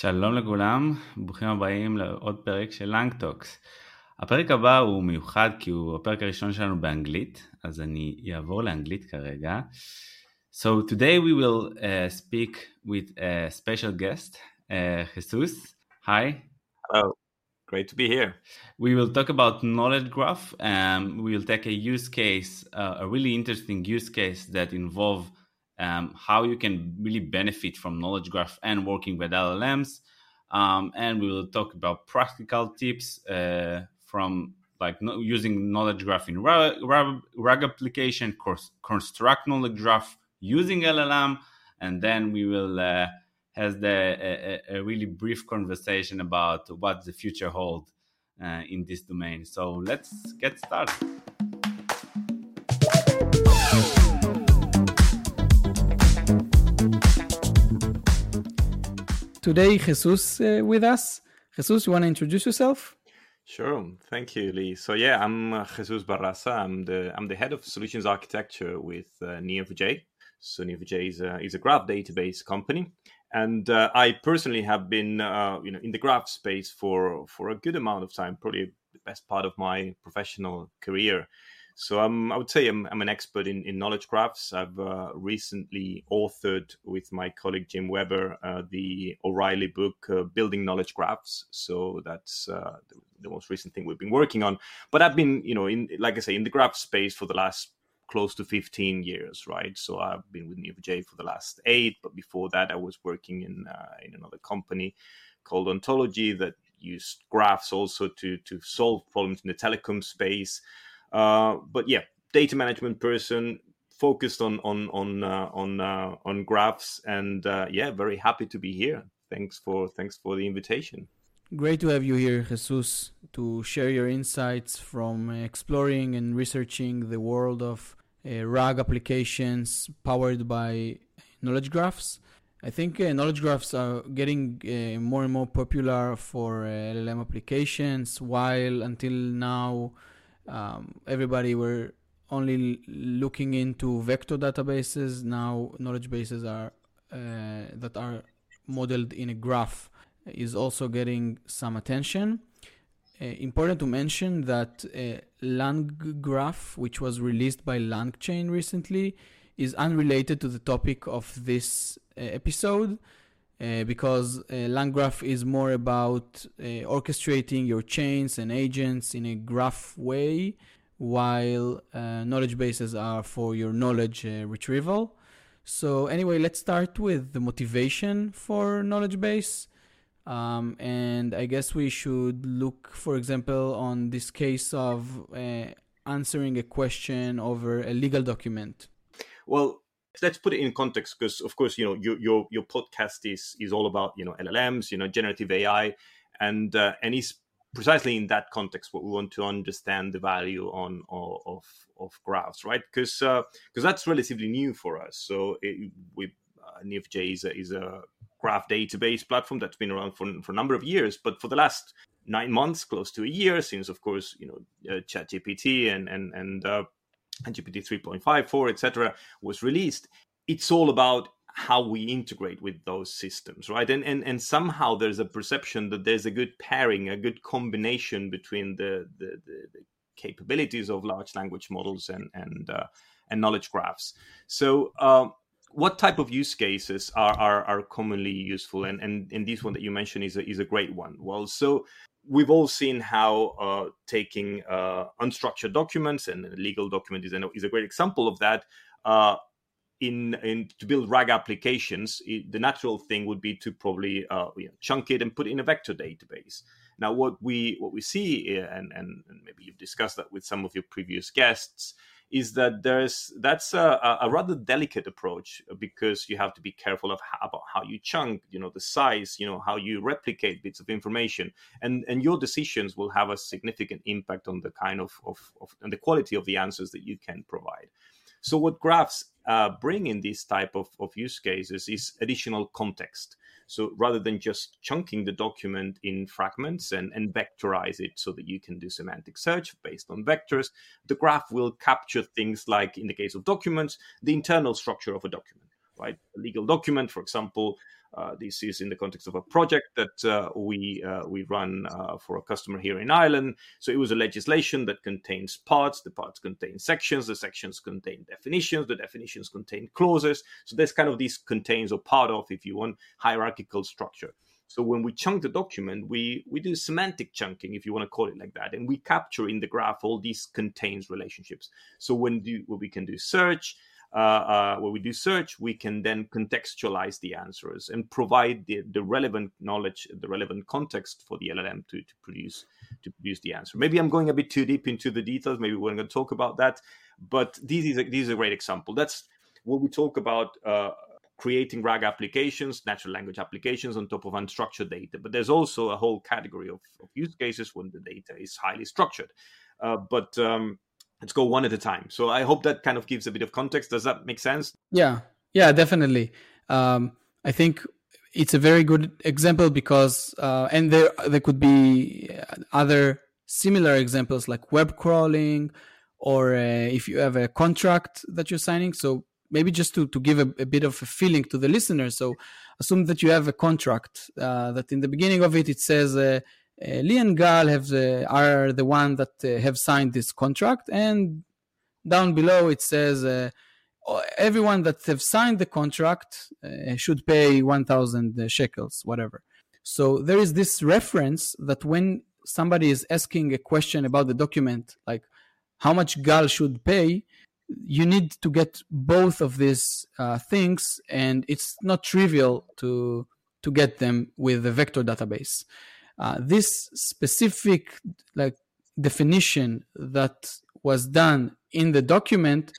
שלום לכולם, ברוכים הבאים לעוד פרק של לנג טוקס. הפרק הבא הוא מיוחד כי הוא הפרק הראשון שלנו באנגלית, אז אני אעבור לאנגלית כרגע. So today we will uh, speak with a special guest, uh, Jesus. Hi. Hello. Great to be here. We will talk about knowledge graph. Um, we will take a use case, uh, a really interesting use case that involve um, how you can really benefit from knowledge graph and working with LLMs. Um, and we will talk about practical tips uh, from like using knowledge graph in RAG, application, construct knowledge graph using LLM, and then we will uh, have the, a, a, really brief conversation about what the future holds uh, in this domain. So let's get started. Today, Jesus uh, with us. Jesus, you want to introduce yourself? Sure. Thank you, Lee. So yeah, I'm uh, Jesus Barrasa. I'm the I'm the head of solutions architecture with uh, Neo4j. So Neo4j is a, is a graph database company, and uh, I personally have been uh, you know in the graph space for for a good amount of time, probably the best part of my professional career. So um, I would say I'm, I'm, an expert in, in knowledge graphs. I've uh, recently authored with my colleague Jim Webber uh, the O'Reilly book, uh, Building Knowledge Graphs. So that's uh, the, the, most recent thing we've been working on. But I've been, you know, in like I say, in the graph space for the last close to 15 years, right? So I've been with Neo4j for the last eight, but before that I was working in uh, in another company called Ontology that used graphs also to to solve problems in the telecom space. Uh, but yeah, data management person focused on on on uh, on uh, on graphs, and uh, yeah, very happy to be here. Thanks for thanks for the invitation. Great to have you here, Jesus, to share your insights from exploring and researching the world of uh, RAG applications powered by knowledge graphs. I think uh, knowledge graphs are getting uh, more and more popular for uh, LLM applications, while until now um, everybody were only looking into vector databases. Now knowledge bases are uh, that are modeled in a graph is also getting some attention. Uh, important to mention that uh, LangGraph, which was released by LangChain recently, is unrelated to the topic of this uh, episode. Uh, because uh, LangGraph is more about uh, orchestrating your chains and agents in a graph way, while uh, knowledge bases are for your knowledge uh, retrieval. So, anyway, let's start with the motivation for knowledge base. Um, and I guess we should look, for example, on this case of answering a question over a legal document. Well, let's put it in context because of course you know your your your podcast is is all about you know llms you know generative ai and uh, and is precisely in that context what we want to understand the value on of of graphs right? Because because uh, that's relatively new for us. So it, we uh, Neo4j is a, is a graph database platform that's been around for, for a number of years but for the last nine months close to a year since of course you know uh, chat gpt and and and uh, and GPT 3.5, 4, etc., was released, it's all about how we integrate with those systems, right? And, and and somehow there's a perception that there's a good pairing, a good combination between the the, the, the capabilities of large language models and and uh, and knowledge graphs. So. Um, what type of use cases are, are, are commonly useful and, and, and this one that you mentioned is a, is a great one well so we've all seen how uh, taking uh, unstructured documents and legal document is, is a great example of that. Uh, in, in to build RAG applications, it, the natural thing would be to probably uh, you know, chunk it and put it in a vector database. Now, what we what we see, and, and, and maybe you've discussed that with some of your previous guests, is that there's that's a, a, rather delicate approach because you have to be careful of how, about how you chunk you know the size you know how you replicate bits of information. And and your decisions will have a significant impact on the kind of of, of and the quality of the answers that you can provide. So what graphs uh, bring in these type of, of use cases is additional context so rather than just chunking the document in fragments and, and vectorize it so that you can do semantic search based on vectors, the graph will capture things like, in the case of documents, the internal structure of a document, right? A legal document, for example, Uh, this is in the context of a project that uh, we uh, we run uh, for a customer here in Ireland. So it was a legislation that contains parts. The parts contain sections. The sections contain definitions. The definitions contain clauses. So there's kind of this contains or part of, if you want, hierarchical structure. So when we chunk the document, we we do semantic chunking, if you want to call it like that, and we capture in the graph all these contains relationships. So when do when we can do search, uh, uh, when we do search, we can then contextualize the answers and provide the, the relevant knowledge, the relevant context for the LLM to, to produce to produce the answer. Maybe I'm going a bit too deep into the details. Maybe we're going to talk about that, but this is a, this is a great example. That's what we talk about. Uh, creating RAG applications, natural language applications on top of unstructured data. But there's also a whole category of, of use cases when the data is highly structured. Uh, but um, let's go one at a time. So I hope that kind of gives a bit of context. Does that make sense? Yeah, yeah, definitely. Um, I think it's a very good example because, uh, and there there could be other similar examples like web crawling, or uh, if you have a contract that you're signing. So maybe just to, to give a, a, bit of a feeling to the listener. So assume that you have a contract uh, that in the beginning of it, it says, uh, Lee and Gal have are the one that uh, have signed this contract. And down below, it says, uh, everyone that have signed the contract uh, should pay 1000 shekels, whatever. So there is this reference that when somebody is asking a question about the document, like how much Gal should pay, you need to get both of these uh, things, and it's not trivial to to get them with the vector database. Uh, this specific like definition that was done in the document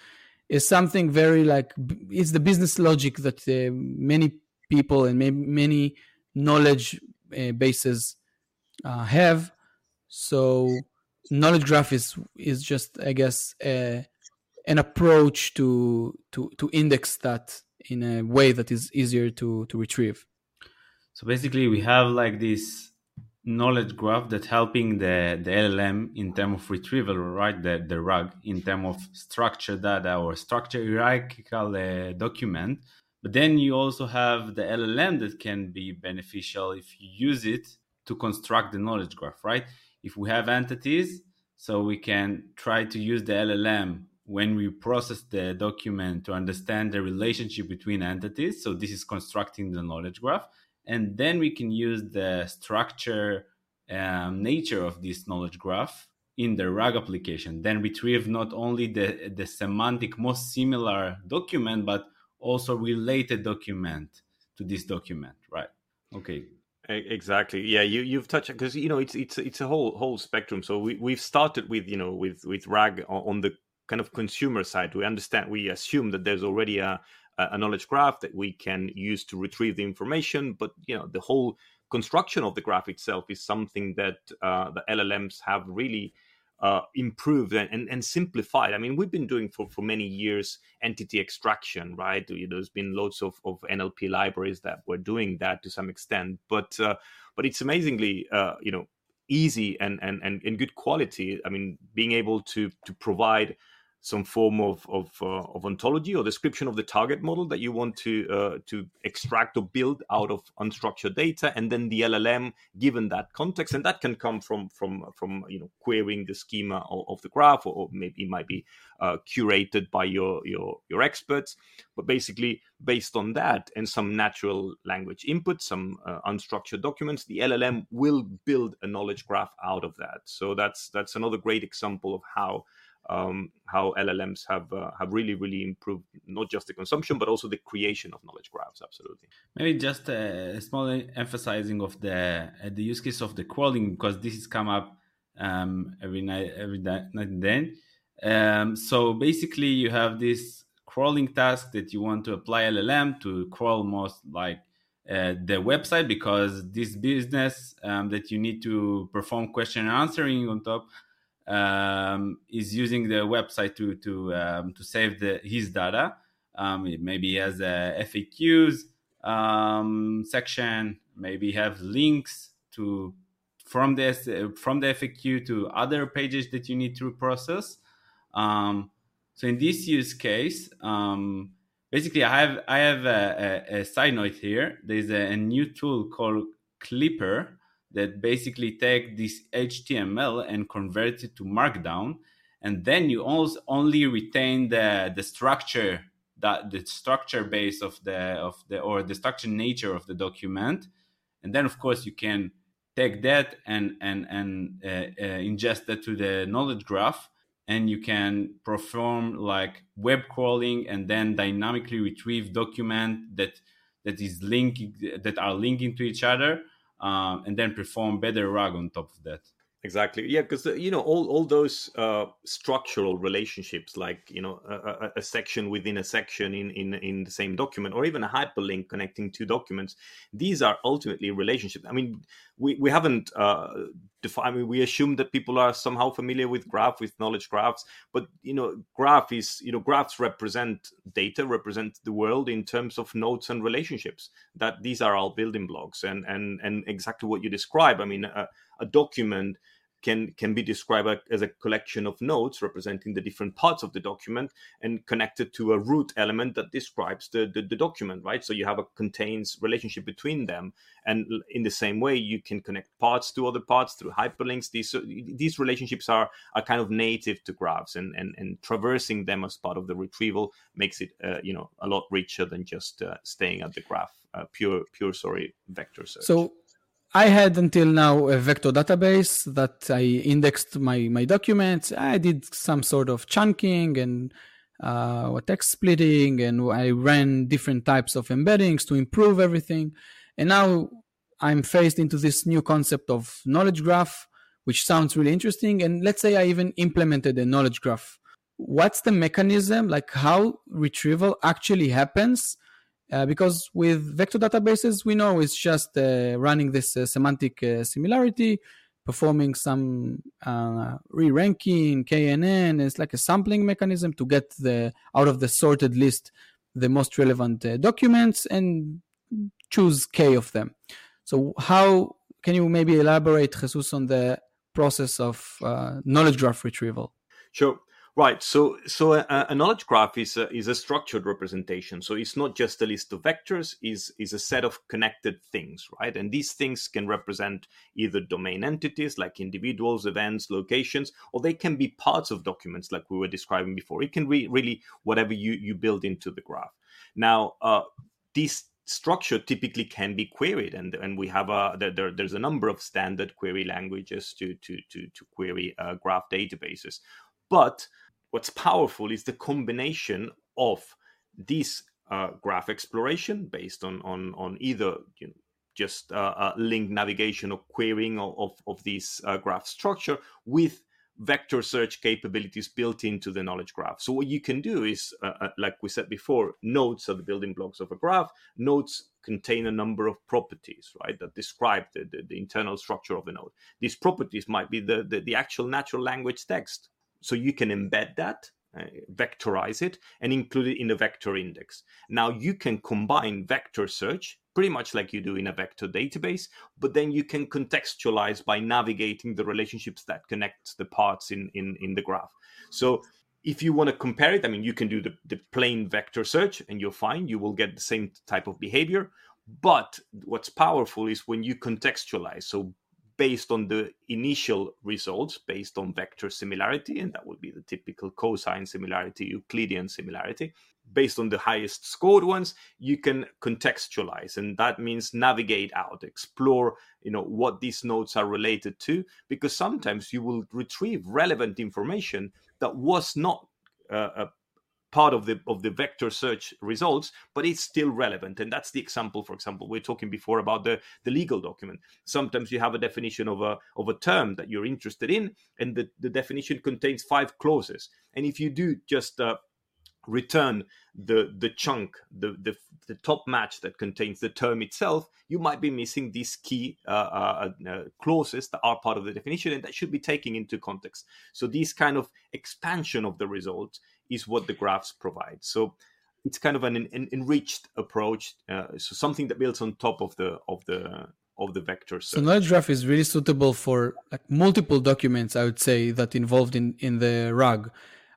is something very like it's the business logic that uh, many people and many knowledge uh, bases uh, have. So knowledge graph is is just I guess a an approach to to to index that in a way that is easier to to retrieve so basically we have like this knowledge graph that's helping the the llm in terms of retrieval right the the rag in terms of structured data or structured hierarchical uh, document but then you also have the llm that can be beneficial if you use it to construct the knowledge graph right if we have entities so we can try to use the llm when we process the document to understand the relationship between entities. So this is constructing the knowledge graph. And then we can use the structure um, nature of this knowledge graph in the RAG application. Then retrieve not only the, the semantic most similar document, but also related document to this document, right? Okay. Exactly. Yeah, you you've touched because you know it's it's it's a whole whole spectrum. So we we've started with you know with with RAG on the kind of consumer side, we understand, we assume that there's already a, a knowledge graph that we can use to retrieve the information. But you know, the whole construction of the graph itself is something that uh, the LLMs have really uh, improved and, and, and, simplified. I mean, we've been doing for, for many years entity extraction, right? There's been loads of, of NLP libraries that were doing that to some extent, but uh, but it's amazingly uh, you know easy and, and and and good quality. I mean, being able to to provide some form of of, uh, of ontology or description of the target model that you want to uh, to extract or build out of unstructured data, and then the LLM given that context, and that can come from from from you know querying the schema of, of the graph, or, or, maybe it might be uh, curated by your your your experts, but basically based on that and some natural language input, some uh, unstructured documents, the LLM will build a knowledge graph out of that. So that's that's another great example of how um, how LLMs have uh, have really really improved not just the consumption but also the creation of knowledge graphs. Absolutely. Maybe just a small emphasizing of the uh, the use case of the crawling because this has come up um, every night every night and then. Um, so basically, you have this crawling task that you want to apply LLM to crawl most like uh, the website because this business um, that you need to perform question and answering on top um, is using the website to to um, to save the his data. Um, maybe he has a FAQs um, section. Maybe have links to from this from the FAQ to other pages that you need to process. Um, so in this use case, um, basically, I have I have a, a, a side note here. There's a, a, new tool called Clipper that basically take this HTML and convert it to Markdown, and then you also only retain the the structure that the structure base of the of the or the structure nature of the document, and then of course you can take that and and and uh, uh, ingest that to the knowledge graph and you can perform like web crawling and then dynamically retrieve document that that is linking that are linking to each other um, and then perform better RAG on top of that exactly. Yeah because uh, you know all all those uh, structural relationships like you know a, a, section within a section in in in the same document or even a hyperlink connecting two documents these are ultimately relationships. I mean we we haven't uh defined I mean, we assume that people are somehow familiar with graph with knowledge graphs but you know graph is you know graphs represent data represent the world in terms of nodes and relationships that these are all building blocks and and and exactly what you describe. I mean a, a document can can be described as a collection of nodes representing the different parts of the document and connected to a root element that describes the, the, the, document right? So you have a contains relationship between them and in the same way you can connect parts to other parts through hyperlinks. These these relationships are are kind of native to graphs and and, and traversing them as part of the retrieval makes it uh, you know a lot richer than just uh, staying at the graph uh, pure pure sorry vector search. So I had until now a vector database that I indexed my, my documents. I did some sort of chunking and uh, text splitting, and I ran different types of embeddings to improve everything. And now I'm faced into this new concept of knowledge graph, which sounds really interesting. And let's say I even implemented a knowledge graph. What's the mechanism, like how retrieval actually happens? Uh, because with vector databases, we know it's just uh, running this uh, semantic uh, similarity, performing some uh, re-ranking, KNN. It's like a sampling mechanism to get the out of the sorted list the most relevant uh, documents and choose K of them. So how can you maybe elaborate, Jesus, on the process of knowledge graph retrieval? Sure. Right. So, so a, a, knowledge graph is a, is a structured representation. So it's not just a list of vectors; is is a set of connected things, right? And these things can represent either domain entities like individuals, events, locations, or they can be parts of documents like we were describing before. It can be really whatever you you build into the graph. Now, uh, these structure typically can be queried and and we have a there, there's a number of standard query languages to to to, to query uh, graph databases but what's powerful is the combination of this uh, graph exploration based on on on either you know, just uh, uh, link navigation or querying of, of, of this uh, graph structure with vector search capabilities built into the knowledge graph. So what you can do is, uh, uh, like we said before, nodes are the building blocks of a graph. Nodes contain a number of properties, right, that describe the, the, the internal structure of a node. These properties might be the, the, the actual natural language text so you can embed that, uh, vectorize it, and include it in the vector index. Now you can combine vector search pretty much like you do in a vector database, but then you can contextualize by navigating the relationships that connect the parts in, in, in the graph. So if you want to compare it, I mean, you can do the, the plain vector search and you're fine. You will get the same type of behavior. But what's powerful is when you contextualize. So based on the initial results based on vector similarity, and that would be the typical cosine similarity, Euclidean similarity. Based on the highest scored ones, you can contextualize, and that means navigate out, explore, you know, what these nodes are related to, because sometimes you will retrieve relevant information that was not uh, uh part of the of the vector search results but it's still relevant. And that's the example for example we are talking before about the the legal document. Sometimes you have a definition of a of a term that you're interested in and the, the definition contains five clauses. And if you do just uh, return the the chunk the, the the top match that contains the term itself you might be missing these key uh, uh, uh, clauses that are part of the definition and that should be taken into context so this kind of expansion of the result is what the graphs provide. So it's kind of an, an enriched approach, uh, so something that builds on top of the of the of the vector search. So knowledge graph is really suitable for like multiple documents. I would say that involved in in the RAG.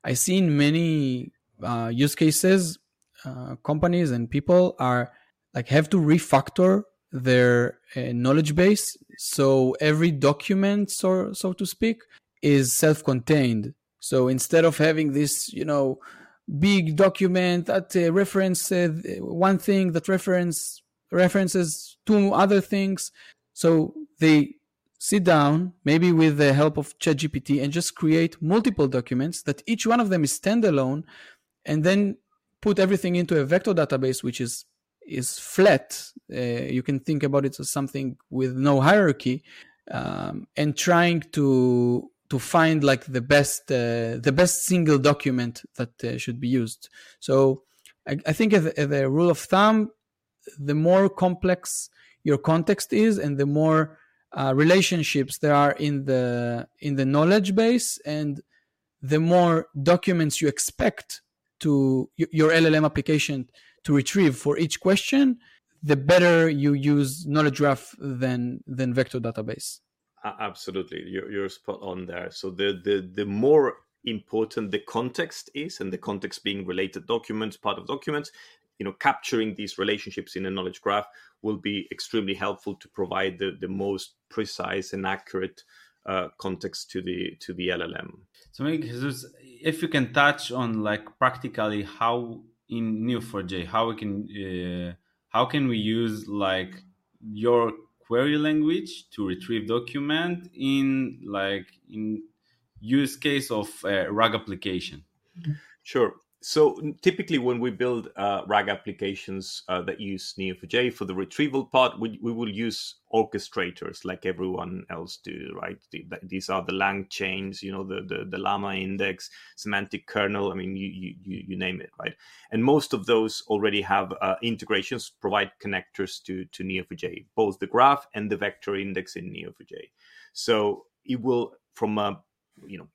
I see in many uh, use cases uh, companies and people are like have to refactor their uh, knowledge base. So every document so so to speak is self-contained. So instead of having this you know big document that uh, reference uh, one thing that reference references two other things. So they sit down maybe with the help of ChatGPT and just create multiple documents that each one of them is standalone and then put everything into a vector database which is is flat. Uh, you can think about it as something with no hierarchy, um, and trying to to find like the best uh, the best single document that uh, should be used. So I, I think as, as a rule of thumb, the more complex your context is, and the more uh, relationships there are in the in the knowledge base, and the more documents you expect to your LLM application to retrieve for each question, the better you use knowledge graph than than vector database. Absolutely, you're, you're spot on there. So the the the more important the context is, and the context being related documents, part of documents, you know, capturing these relationships in a knowledge graph will be extremely helpful to provide the the most precise and accurate uh, context to the to the LLM. So, maybe Jesus, if you can touch on like practically how in Neo4j, how we can uh, how can we use like your query language to retrieve document in like in use case of a RAG application? Sure. So typically, when we build uh, RAG applications uh, that use Neo4j for the retrieval part, we, we will use orchestrators like everyone else do, right? The, these are the lang chains, you know, the, the, the llama index, semantic kernel. I mean, you, you, you name it, right? And most of those already have uh, integrations, provide connectors to, to Neo4j, both the graph and the vector index in Neo4j. So it will, from a you know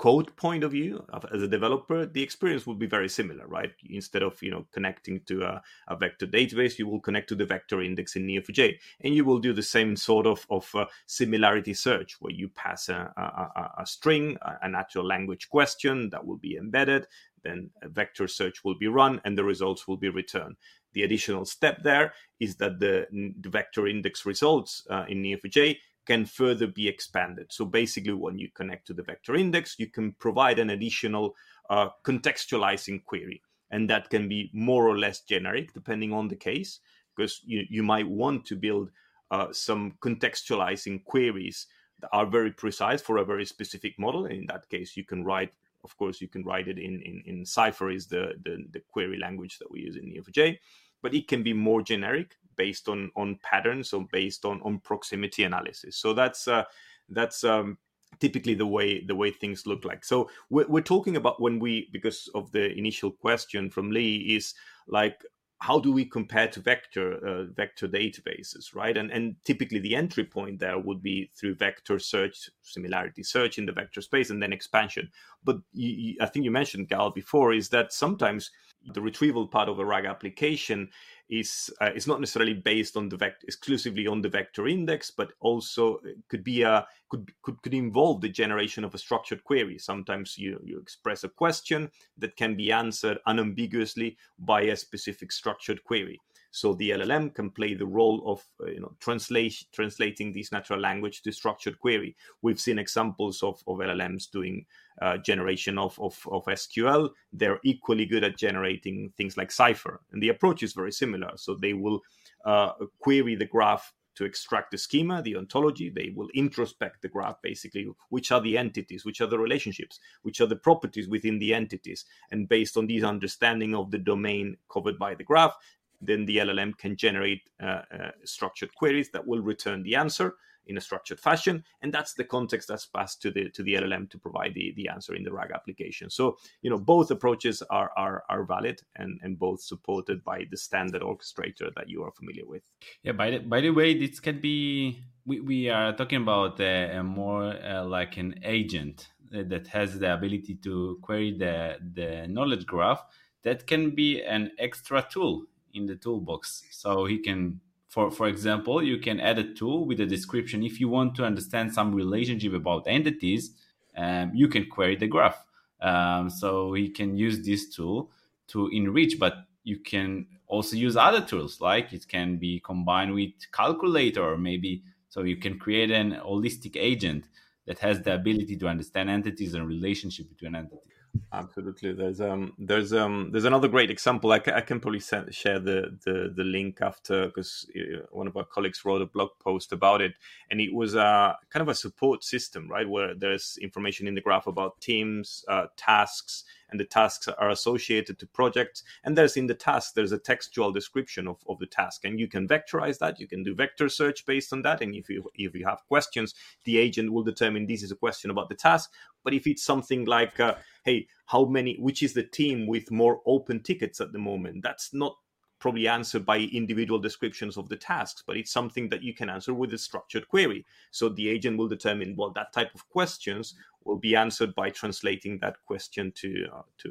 code point of view as a developer the experience would be very similar right? Instead of you know connecting to a, a vector database you will connect to the vector index in neo4j and you will do the same sort of, of uh, similarity search where you pass a, a, a string a natural language question that will be embedded then a vector search will be run and the results will be returned. The additional step there is that the, the vector index results uh, in neo4j can further be expanded. So basically, when you connect to the vector index, you can provide an additional uh, contextualizing query. And that can be more or less generic depending on the case, because you, you might want to build uh, some contextualizing queries that are very precise for a very specific model. And in that case, you can write, of course, you can write it in, in, in Cypher, is the, the, the query language that we use in Neo4j, but it can be more generic based on on patterns or based on on proximity analysis. So that's uh, that's um, typically the way the way things look like. So we're, we're talking about when we because of the initial question from Lee is like how do we compare to vector uh, vector databases right and and typically the entry point there would be through vector search similarity search in the vector space and then expansion but you, i think you mentioned gal before is that sometimes the retrieval part of a rag application is uh, is not necessarily based on the vector exclusively on the vector index, but also uh, could be a could could could involve the generation of a structured query. Sometimes you you express a question that can be answered unambiguously by a specific structured query. So the LLM can play the role of uh, you know translate, translating this natural language to structured query. We've seen examples of, of LLMs doing uh, generation of, of, of SQL. They're equally good at generating things like Cypher, and the approach is very similar. So they will uh, query the graph to extract the schema, the ontology. They will introspect the graph, basically, which are the entities, which are the relationships, which are the properties within the entities. And based on this understanding of the domain covered by the graph, then the LLM can generate uh, uh, structured queries that will return the answer in a structured fashion. And that's the context that's passed to the to the llm to provide the, the answer in the rag application. So you know both approaches are are, are valid and and both supported by the standard orchestrator that you are familiar with. Yeah by the, by the way this can be we, we are talking about a, a more uh, like an agent that has the ability to query the the knowledge graph. That can be an extra tool in the toolbox. So he can, for for example, you can add a tool with a description. If you want to understand some relationship about entities, um, you can query the graph. Um, so he can use this tool to enrich, but you can also use other tools like it can be combined with calculator or maybe so you can create an holistic agent that has the ability to understand entities and relationship between entities Absolutely. There's um there's um there's another great example. I can, I can probably send, share the, the the link after because uh, one of our colleagues wrote a blog post about it, and it was a kind of a support system, right, where there's information in the graph about teams, uh, tasks, and the tasks are associated to projects. And there's in the task there's a textual description of, of the task, and you can vectorize that. You can do vector search based on that, and if you if you have questions, the agent will determine this is a question about the task. But if it's something like uh, hey, how many, which is the team with more open tickets at the moment? That's not probably answered by individual descriptions of the tasks, but it's something that you can answer with a structured query. So the agent will determine well that type of questions will be answered by translating that question to uh, to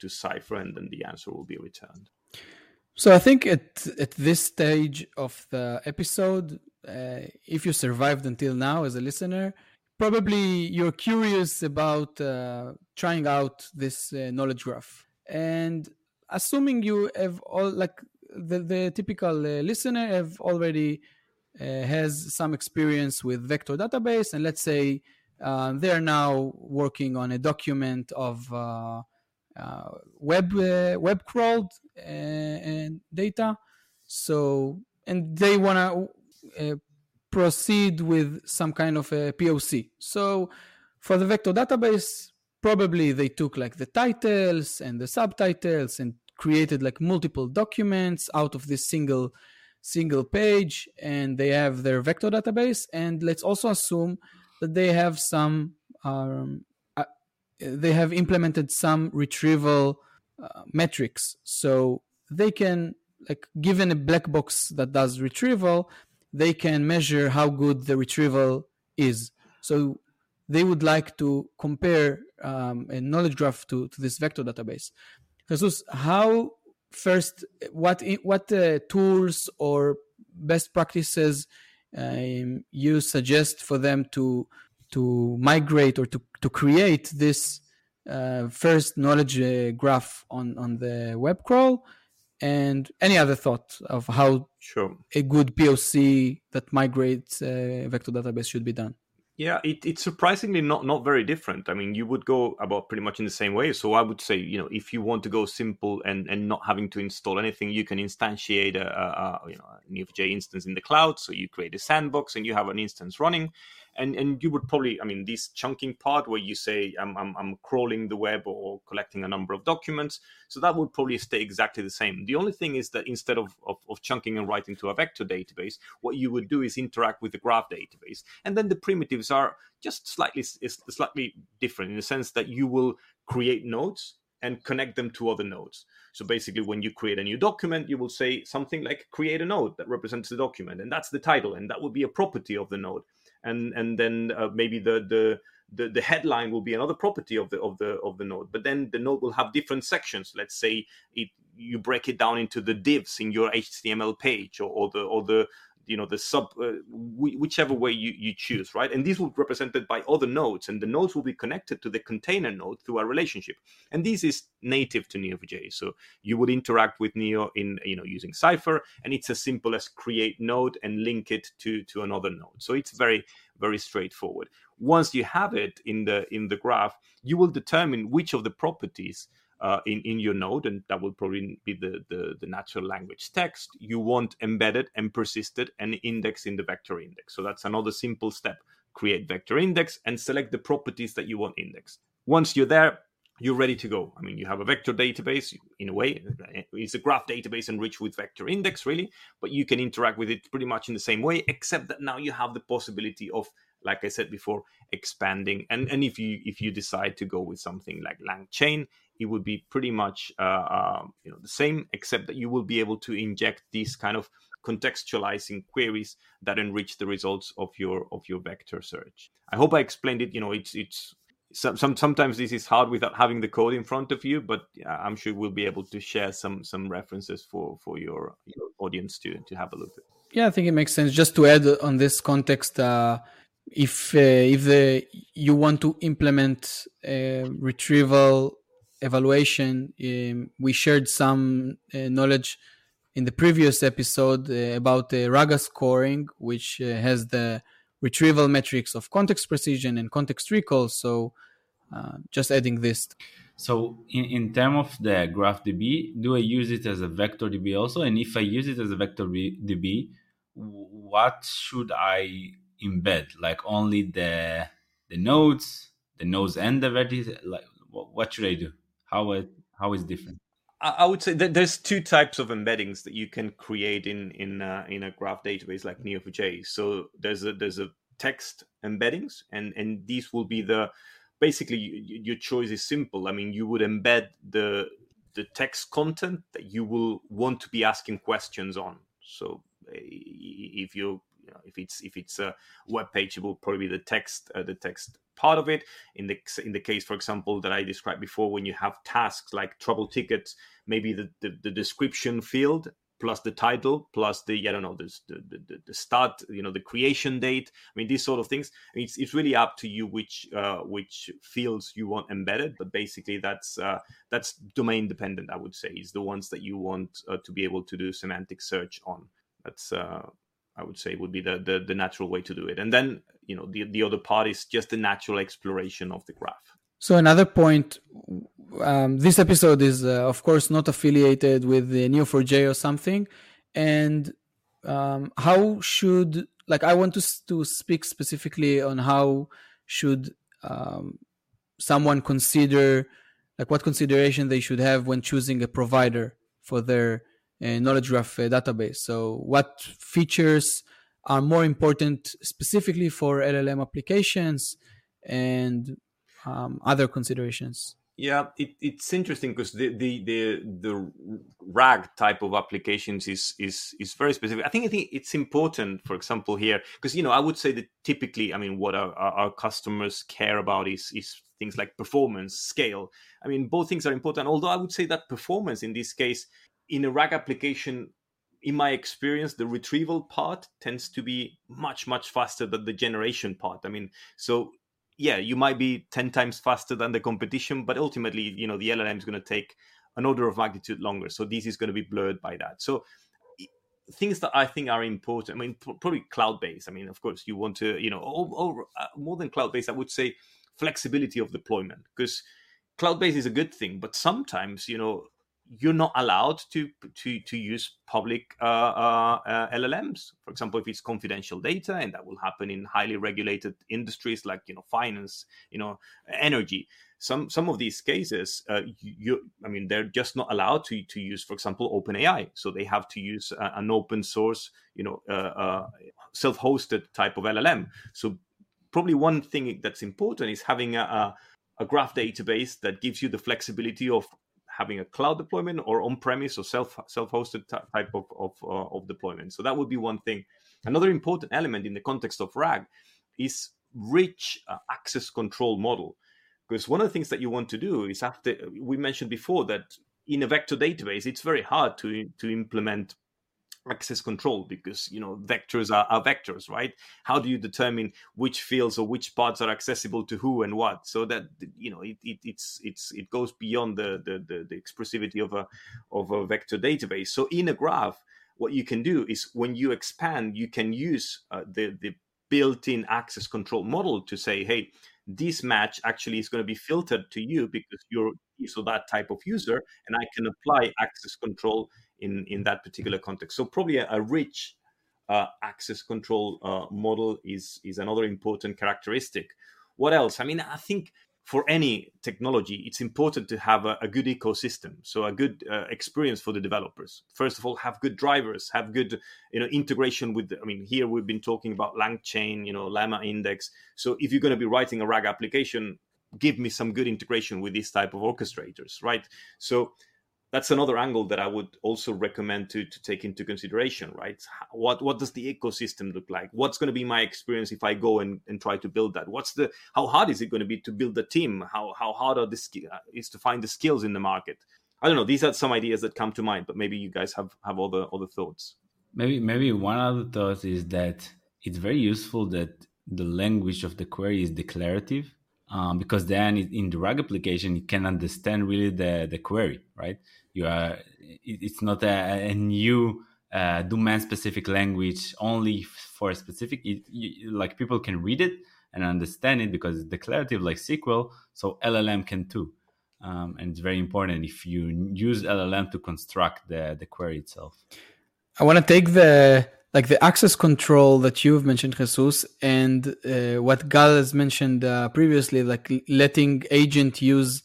to Cypher, and then the answer will be returned. So I think at at this stage of the episode, uh, if you survived until now as a listener, probably you're curious about uh, trying out this uh, knowledge graph and assuming you have all like the, the typical uh, listener have already uh, has some experience with vector database and let's say uh, they're now working on a document of uh, web web crawled and data so and they want to proceed with some kind of a POC. So for the vector database, probably they took like the titles and the subtitles and created like multiple documents out of this single single page and they have their vector database and let's also assume that they have some um, uh, they have implemented some retrieval uh, metrics so they can like given a black box that does retrieval they can measure how good the retrieval is. So they would like to compare um, a knowledge graph to, to this vector database. Jesus, how first what what uh, tools or best practices um, you suggest for them to to migrate or to, to create this uh, first knowledge uh, graph on on the web crawl and any other thought of how sure. a good POC that migrates a vector database should be done? Yeah, it, it's surprisingly not not very different. I mean, you would go about pretty much in the same way. So I would say, you know, if you want to go simple and and not having to install anything, you can instantiate a, a, a you know a Neo4j instance in the cloud. So you create a sandbox and you have an instance running, and and you would probably i mean this chunking part where you say I'm, I'm, I'm crawling the web or collecting a number of documents so that would probably stay exactly the same. The only thing is that instead of, of, of chunking and writing to a vector database what you would do is interact with the graph database. And then the primitives are just slightly slightly different in the sense that you will create nodes and connect them to other nodes. So basically, when you create a new document, you will say something like create a node that represents the document, and that's the title, and that would be a property of the node and and then uh, maybe the the the, the headline will be another property of the of the of the node but then the node will have different sections. Let's say it you break it down into the divs in your html page or, or the or the you know the sub uh, whichever way you, you choose right? And these will be represented by other nodes and the nodes will be connected to the container node through a relationship. And this is native to neo4j so you would interact with neo in you know using cypher and it's as simple as create node and link it to to another node. So it's very very straightforward. Once you have it in the in the graph you will determine which of the properties uh, in in your node, and that will probably be the, the, the natural language text. You want embedded and persisted and index in the vector index. So that's another simple step. Create vector index and select the properties that you want indexed. Once you're there, you're ready to go. I mean, you have a vector database in a way. It's a graph database enriched with vector index, really, but you can interact with it pretty much in the same way, except that now you have the possibility of, like I said before, expanding. And and if you if you decide to go with something like LangChain, it would be pretty much uh, uh, you know the same, except that you will be able to inject these kind of contextualizing queries that enrich the results of your of your vector search. I hope I explained it. You know, it's it's some, some sometimes this is hard without having the code in front of you, but I'm sure we'll be able to share some some references for for your, your audience to to have a look at. Yeah, I think it makes sense. Just to add on this context, uh, if uh, if the you want to implement retrieval evaluation. Um, we shared some uh, knowledge in the previous episode uh, about the RAGAS scoring, which uh, has the retrieval metrics of context precision and context recall. So, uh, just adding this. So, in, in terms of the GraphDB, do I use it as a vector DB also? And if I use it as a vector DB, what should I embed? Like only the the nodes, the nodes and the vertices? Like, what should I do? How it how is different? I would say that there's two types of embeddings that you can create in in uh, in a graph database like Neo4j. So there's a there's a text embeddings, and and these will be the basically your choice is simple. I mean, you would embed the the text content that you will want to be asking questions on. So eh, if you, you know, if it's if it's a web page, it will probably be the text uh, the text part of it. In the in the case, for example, that I described before, when you have tasks like trouble tickets, maybe the, the, the description field plus the title plus the I don't know the, the the start you know the creation date I mean these sort of things it's it's really up to you which uh, which fields you want embedded but basically that's uh, that's domain dependent I would say is the ones that you want uh, to be able to do semantic search on that's uh, I would say would be the, the the natural way to do it. And then you know the the other part is just the natural exploration of the graph. So another point, um, this episode is uh, of course not affiliated with the Neo4j or something, and um, how should like I want to to speak specifically on how should um, someone consider like what consideration they should have when choosing a provider for their uh, knowledge graph uh, database. So what features are more important specifically for LLM applications and um, other considerations. Yeah, it, it's interesting because the, the the the RAG type of applications is is is very specific. I think I think it's important, for example, here because you know I would say that typically, I mean, what our, our customers care about is is things like performance, scale. I mean, both things are important. Although I would say that performance in this case, in a RAG application, in my experience, the retrieval part tends to be much much faster than the generation part. I mean, so yeah, you might be 10 times faster than the competition, but ultimately, you know, the LLM is going to take an order of magnitude longer. So this is going to be blurred by that. So things that I think are important, I mean, probably cloud based. I mean, of course, you want to, you know, uh, more than cloud based, I would say flexibility of deployment because cloud based is a good thing, but sometimes, you know, you're not allowed to to to use public uh, uh, uh, LLMs. For example, if it's confidential data, and that will happen in highly regulated industries like you know finance, you know energy. Some some of these cases, uh, you, I mean, they're just not allowed to to use, for example, OpenAI. So they have to use an open source, you know, uh, uh, self-hosted type of LLM. So probably one thing that's important is having a, a a graph database that gives you the flexibility of having a cloud deployment or on-premise or self self-hosted type of of, uh, of deployment. So that would be one thing. Another important element in the context of RAG is rich uh, access control model, because one of the things that you want to do is after we mentioned before that in a vector database, it's very hard to to implement access control because you know vectors are, are, vectors right? How do you determine which fields or which parts are accessible to who and what? So that you know it, it it's it's it goes beyond the, the the, the expressivity of a of a vector database. So in a graph what you can do is when you expand you can use uh, the the built-in access control model to say hey this match actually is going to be filtered to you because you're so that type of user and i can apply access control in in that particular context. So probably a, a rich uh, access control uh, model is is another important characteristic. What else? I mean, I think for any technology, it's important to have a, a good ecosystem, so a good uh, experience for the developers. First of all, have good drivers, have good you know integration with. I mean, here we've been talking about LangChain, you know, Llama Index. So if you're going to be writing a RAG application, give me some good integration with this type of orchestrators, right? So that's another angle that I would also recommend to to take into consideration, right? What what does the ecosystem look like? What's going to be my experience if I go and, and try to build that? What's the how hard is it going to be to build a team? How how hard are the uh, is to find the skills in the market? I don't know. These are some ideas that come to mind, but maybe you guys have have other other thoughts. Maybe maybe one other thought is that it's very useful that the language of the query is declarative um, because then in the RAG application it can understand really the the query, right? You are it's not a, a new uh, domain specific language only for a specific it, you, like people can read it and understand it because it's declarative like SQL, so LLM can too. Um, and it's very important if you use LLM to construct the, the query itself. I want to take the like the access control that you've mentioned, Jesus, and uh, what Gal has mentioned uh, previously, like letting agent use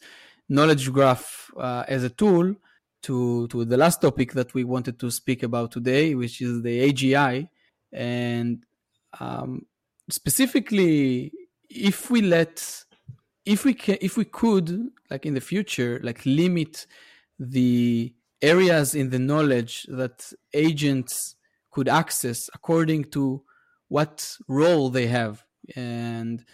knowledge graph uh, as a tool to to the last topic that we wanted to speak about today, which is the AGI, and um, specifically, if we let if we can if we could like in the future like limit the areas in the knowledge that agents could access according to what role they have and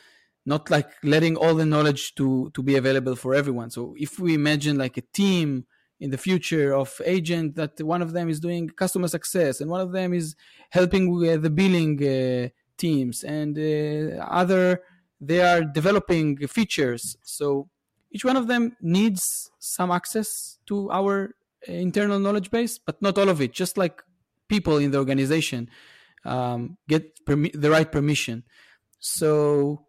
not like letting all the knowledge to to be available for everyone. So if we imagine like a team in the future of agent that one of them is doing customer success and one of them is helping with the billing uh, teams. And uh, other they are developing features. So each one of them needs some access to our internal knowledge base but not all of it just like people in the organization um, get permi- the right permission. So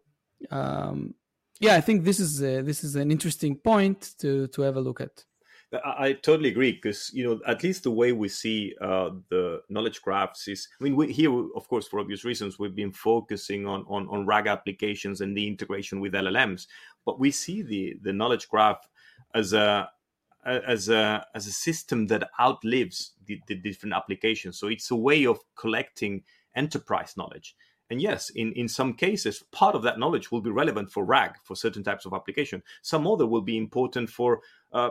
um, yeah i think this is a, this is an interesting point to to have a look at I, I totally agree because you know at least the way we see uh, the knowledge graphs is. I mean, we, here, of course, for obvious reasons, we've been focusing on, on on RAG applications and the integration with LLMs, but we see the the knowledge graph as a as a as a system that outlives the, the different applications. So it's a way of collecting enterprise knowledge. And yes, in, in some cases, part of that knowledge will be relevant for RAG for certain types of application. Some other will be important for uh,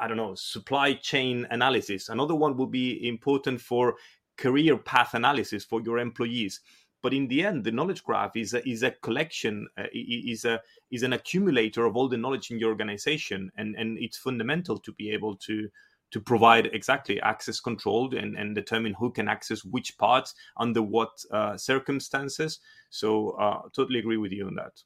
I don't know, supply chain analysis. Another one will be important for career path analysis for your employees. But in the end, the knowledge graph is a, is a collection, uh, is a is an accumulator of all the knowledge in your organization, and and it's fundamental to be able to to provide exactly access controlled and, and determine who can access which parts under what uh, circumstances. So, uh, totally agree with you on that.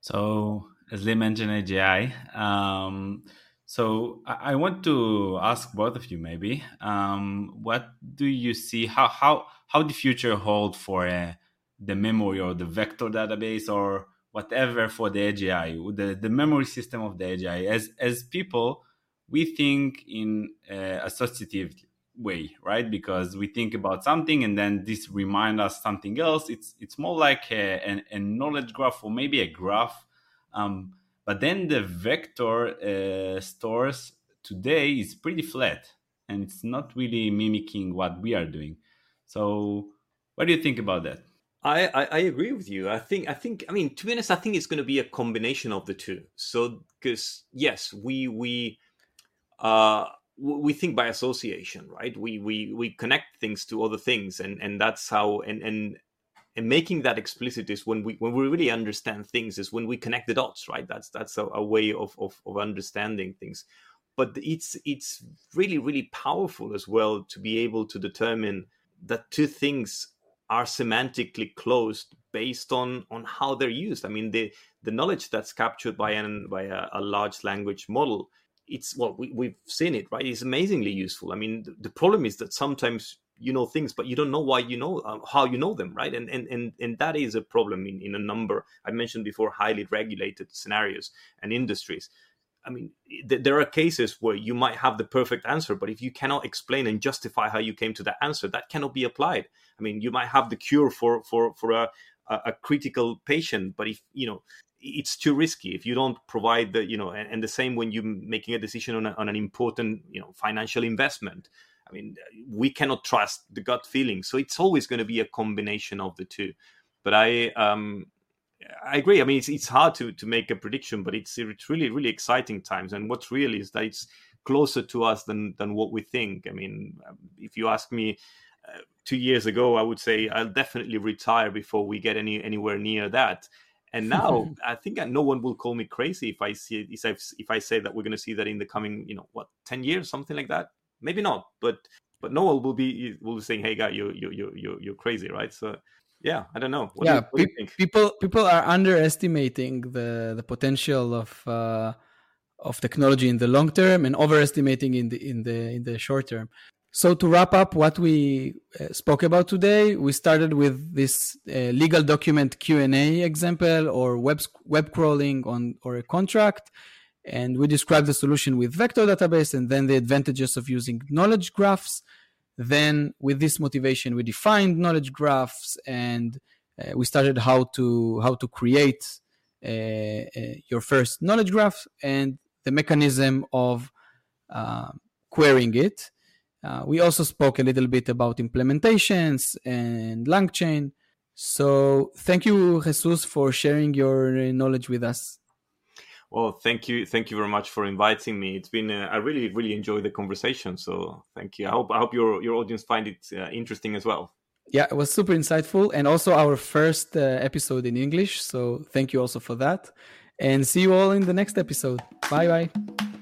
So, as Lee mentioned, AGI. Um, so I want to ask both of you maybe, um, what do you see how how how the future hold for uh, the memory or the vector database or whatever for the AGI, the the memory system of the AGI. As as people, we think in uh, associative way, right? Because we think about something and then this remind us something else. It's it's more like a, a, a knowledge graph or maybe a graph. Um, but then the vector uh, stores today is pretty flat and it's not really mimicking what we are doing. So, what do you think about that? I, I, I agree with you. I think I think I mean to be honest, I think it's going to be a combination of the two. So because yes, we we uh we think by association, right? We we we connect things to other things, and and that's how and and and making that explicit is when we when we really understand things is when we connect the dots right? That's that's a, a way of, of, of understanding things. But it's it's really really powerful as well to be able to determine that two things are semantically closed based on on how they're used. I mean the the knowledge that's captured by an by a, a large language model it's well we, we've seen it right? It's amazingly useful. I mean the, the problem is that sometimes you know things but you don't know why you know uh, how you know them right? And and and, and that is a problem in, in a number i mentioned before highly regulated scenarios and industries. I mean th- there are cases where you might have the perfect answer but if you cannot explain and justify how you came to that answer that cannot be applied. I mean you might have the cure for for for a a critical patient but if you know it's too risky. If you don't provide the you know and, and the same when you're making a decision on, a, on an important you know financial investment I mean, we cannot trust the gut feeling. So it's always going to be a combination of the two. But I, um, I agree. I mean, it's, it's hard to, to make a prediction, but it's, it's really, really exciting times. And what's real is that it's closer to us than, than what we think. I mean, um, if you ask me uh, two years ago, I would say I'll definitely retire before we get any anywhere near that. And now I think no one will call me crazy if I see if I, if I say that we're going to see that in the coming, you know, what ten years, something like that maybe not, but but no one will be will be saying, "Hey, guy, you you you you you're crazy," right? So yeah, I don't know. What yeah, do you, pe- people people are underestimating the the potential of uh, of technology in the long term and overestimating in the in the in the short term. So to wrap up what we uh, spoke about today, we started with this uh, legal document Q&A example or web web crawling on or a contract and we described the solution with vector database and then the advantages of using knowledge graphs. Then with this motivation we defined knowledge graphs and uh, we started how to how to create uh, uh, your first knowledge graph and the mechanism of querying it. Uh, we also spoke a little bit about implementations and LangChain. So thank you, Jesus, for sharing your knowledge with us. Well, thank you, thank you very much for inviting me. It's been uh, I really really enjoyed the conversation. So thank you. I hope I hope your your audience find it uh, interesting as well. Yeah, it was super insightful, and also our first uh, episode in English. So thank you also for that, and see you all in the next episode. Bye bye.